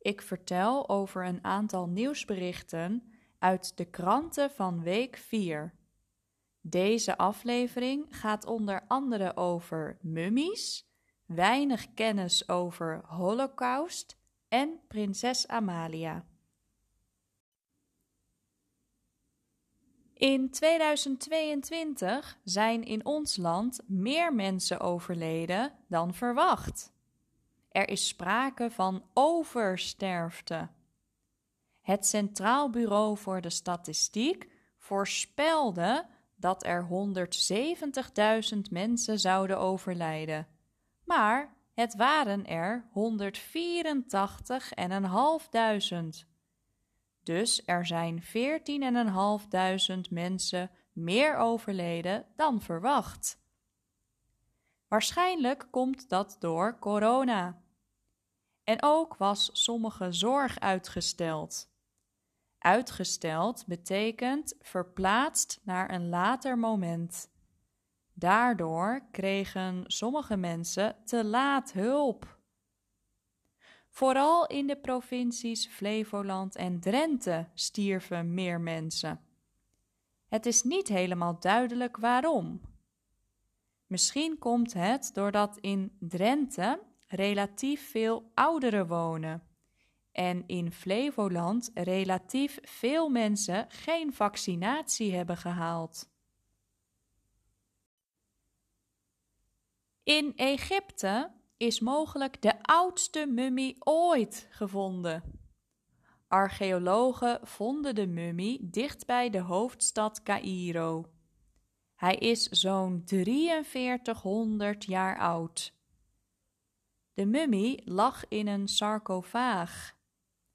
Ik vertel over een aantal nieuwsberichten uit de kranten van week 4. Deze aflevering gaat onder andere over mummies, weinig kennis over Holocaust en prinses Amalia. In 2022 zijn in ons land meer mensen overleden dan verwacht. Er is sprake van oversterfte. Het Centraal Bureau voor de Statistiek voorspelde dat er 170.000 mensen zouden overlijden. Maar het waren er 184.500. Dus er zijn 14.500 mensen meer overleden dan verwacht. Waarschijnlijk komt dat door corona. En ook was sommige zorg uitgesteld. Uitgesteld betekent verplaatst naar een later moment. Daardoor kregen sommige mensen te laat hulp. Vooral in de provincies Flevoland en Drenthe stierven meer mensen. Het is niet helemaal duidelijk waarom. Misschien komt het doordat in Drenthe relatief veel ouderen wonen en in Flevoland relatief veel mensen geen vaccinatie hebben gehaald. In Egypte is mogelijk de oudste mummie ooit gevonden. Archeologen vonden de mummie dicht bij de hoofdstad Caïro. Hij is zo'n 4300 jaar oud. De mummie lag in een sarcofaag.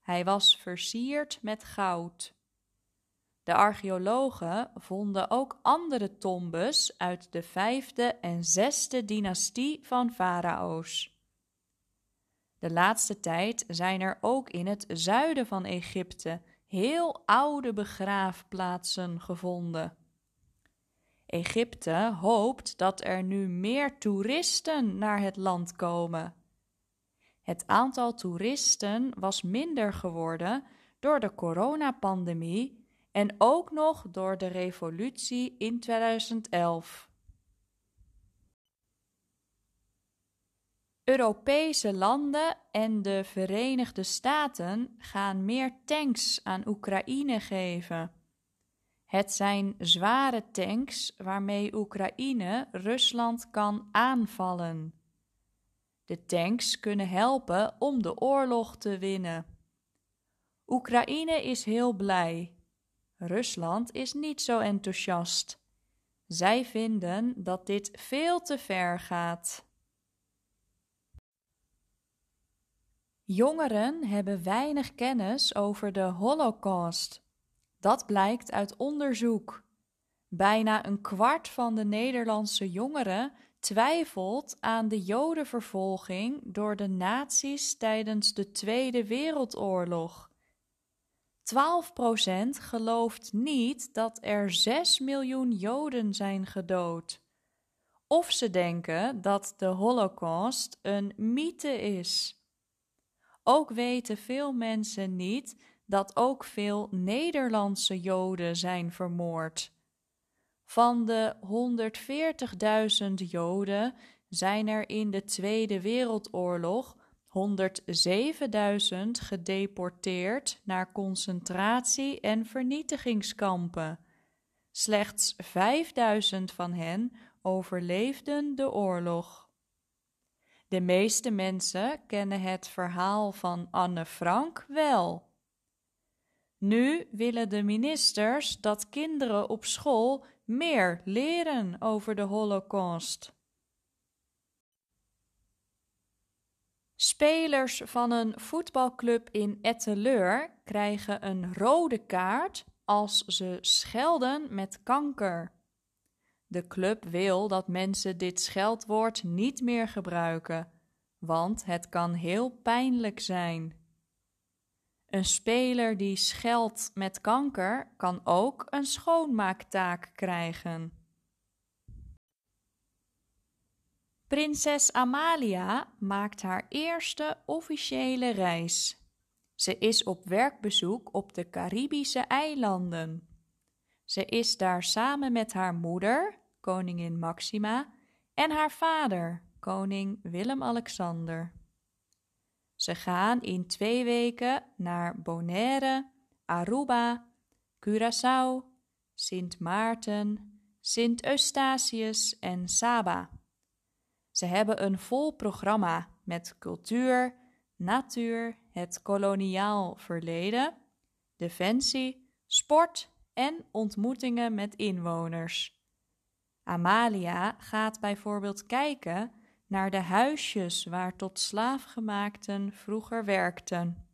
Hij was versierd met goud. De archeologen vonden ook andere tombes uit de vijfde en zesde dynastie van farao's. De laatste tijd zijn er ook in het zuiden van Egypte heel oude begraafplaatsen gevonden. Egypte hoopt dat er nu meer toeristen naar het land komen. Het aantal toeristen was minder geworden door de coronapandemie en ook nog door de revolutie in 2011. Europese landen en de Verenigde Staten gaan meer tanks aan Oekraïne geven. Het zijn zware tanks waarmee Oekraïne Rusland kan aanvallen. De tanks kunnen helpen om de oorlog te winnen. Oekraïne is heel blij. Rusland is niet zo enthousiast. Zij vinden dat dit veel te ver gaat. Jongeren hebben weinig kennis over de Holocaust. Dat blijkt uit onderzoek. Bijna een kwart van de Nederlandse jongeren twijfelt aan de Jodenvervolging door de nazi's tijdens de Tweede Wereldoorlog. 12% gelooft niet dat er 6 miljoen Joden zijn gedood. Of ze denken dat de Holocaust een mythe is. Ook weten veel mensen niet dat ook veel Nederlandse Joden zijn vermoord. Van de 140.000 Joden zijn er in de Tweede Wereldoorlog 107.000 gedeporteerd naar concentratie- en vernietigingskampen. Slechts 5.000 van hen overleefden de oorlog. De meeste mensen kennen het verhaal van Anne Frank wel. Nu willen de ministers dat kinderen op school meer leren over de Holocaust. Spelers van een voetbalclub in Etteleur krijgen een rode kaart als ze schelden met kanker. De club wil dat mensen dit scheldwoord niet meer gebruiken, want het kan heel pijnlijk zijn. Een speler die scheldt met kanker kan ook een schoonmaaktaak krijgen. Prinses Amalia maakt haar eerste officiële reis. Ze is op werkbezoek op de Caribische eilanden. Ze is daar samen met haar moeder, koningin Maxima, en haar vader, koning Willem-Alexander. Ze gaan in twee weken naar Bonaire, Aruba, Curaçao, Sint Maarten, Sint Eustatius en Saba. Ze hebben een vol programma met cultuur, natuur, het koloniaal verleden, defensie, sport en ontmoetingen met inwoners. Amalia gaat bijvoorbeeld kijken naar de huisjes waar tot slaafgemaakten vroeger werkten.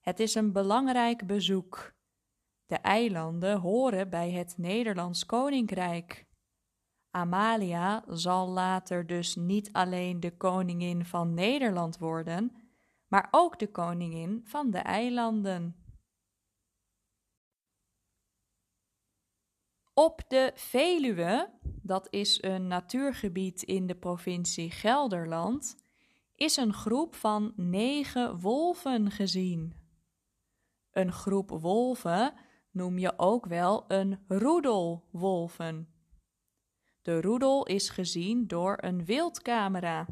Het is een belangrijk bezoek. De eilanden horen bij het Nederlands Koninkrijk. Amalia zal later dus niet alleen de koningin van Nederland worden, maar ook de koningin van de eilanden. Op de Veluwe, dat is een natuurgebied in de provincie Gelderland, is een groep van negen wolven gezien. Een groep wolven noem je ook wel een roedel wolven. De roedel is gezien door een wildcamera.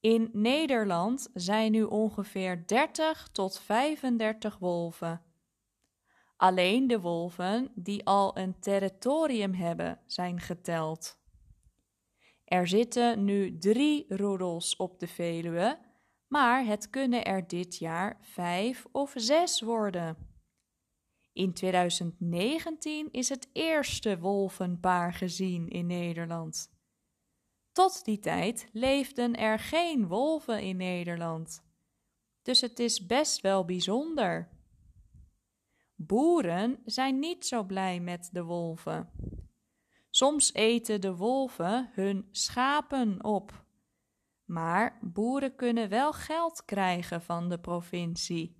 In Nederland zijn nu ongeveer 30 tot 35 wolven. Alleen de wolven die al een territorium hebben zijn geteld. Er zitten nu drie roedels op de Veluwe, maar het kunnen er dit jaar vijf of zes worden. In 2019 is het eerste wolvenpaar gezien in Nederland. Tot die tijd leefden er geen wolven in Nederland. Dus het is best wel bijzonder. Boeren zijn niet zo blij met de wolven. Soms eten de wolven hun schapen op. Maar boeren kunnen wel geld krijgen van de provincie.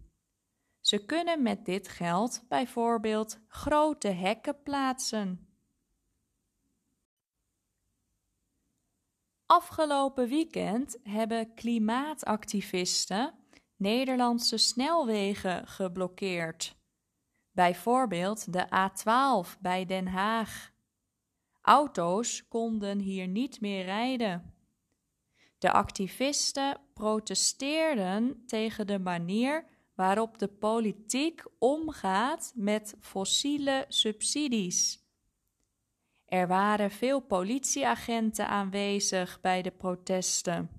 Ze kunnen met dit geld bijvoorbeeld grote hekken plaatsen. Afgelopen weekend hebben klimaatactivisten Nederlandse snelwegen geblokkeerd. Bijvoorbeeld de A12 bij Den Haag. Auto's konden hier niet meer rijden. De activisten protesteerden tegen de manier waarop de politiek omgaat met fossiele subsidies. Er waren veel politieagenten aanwezig bij de protesten.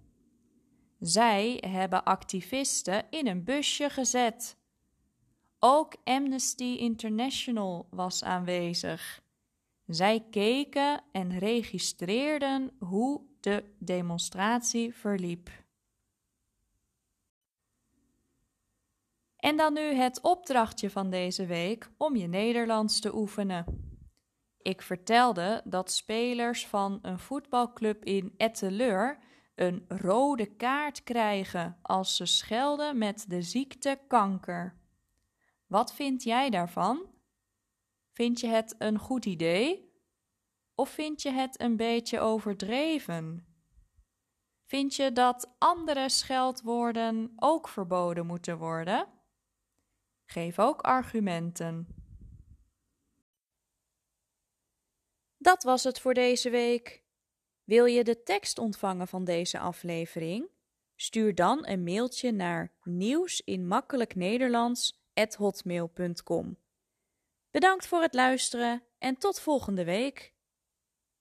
Zij hebben activisten in een busje gezet. Ook Amnesty International was aanwezig. Zij keken en registreerden hoe de demonstratie verliep. En dan nu het opdrachtje van deze week om je Nederlands te oefenen. Ik vertelde dat spelers van een voetbalclub in Etteleur een rode kaart krijgen als ze schelden met de ziekte kanker. Wat vind jij daarvan? Vind je het een goed idee? Of vind je het een beetje overdreven? Vind je dat andere scheldwoorden ook verboden moeten worden? Geef ook argumenten. Dat was het voor deze week. Wil je de tekst ontvangen van deze aflevering? Stuur dan een mailtje naar nieuwsinmakkelijknederlands@hotmail.com. Bedankt voor het luisteren en tot volgende week.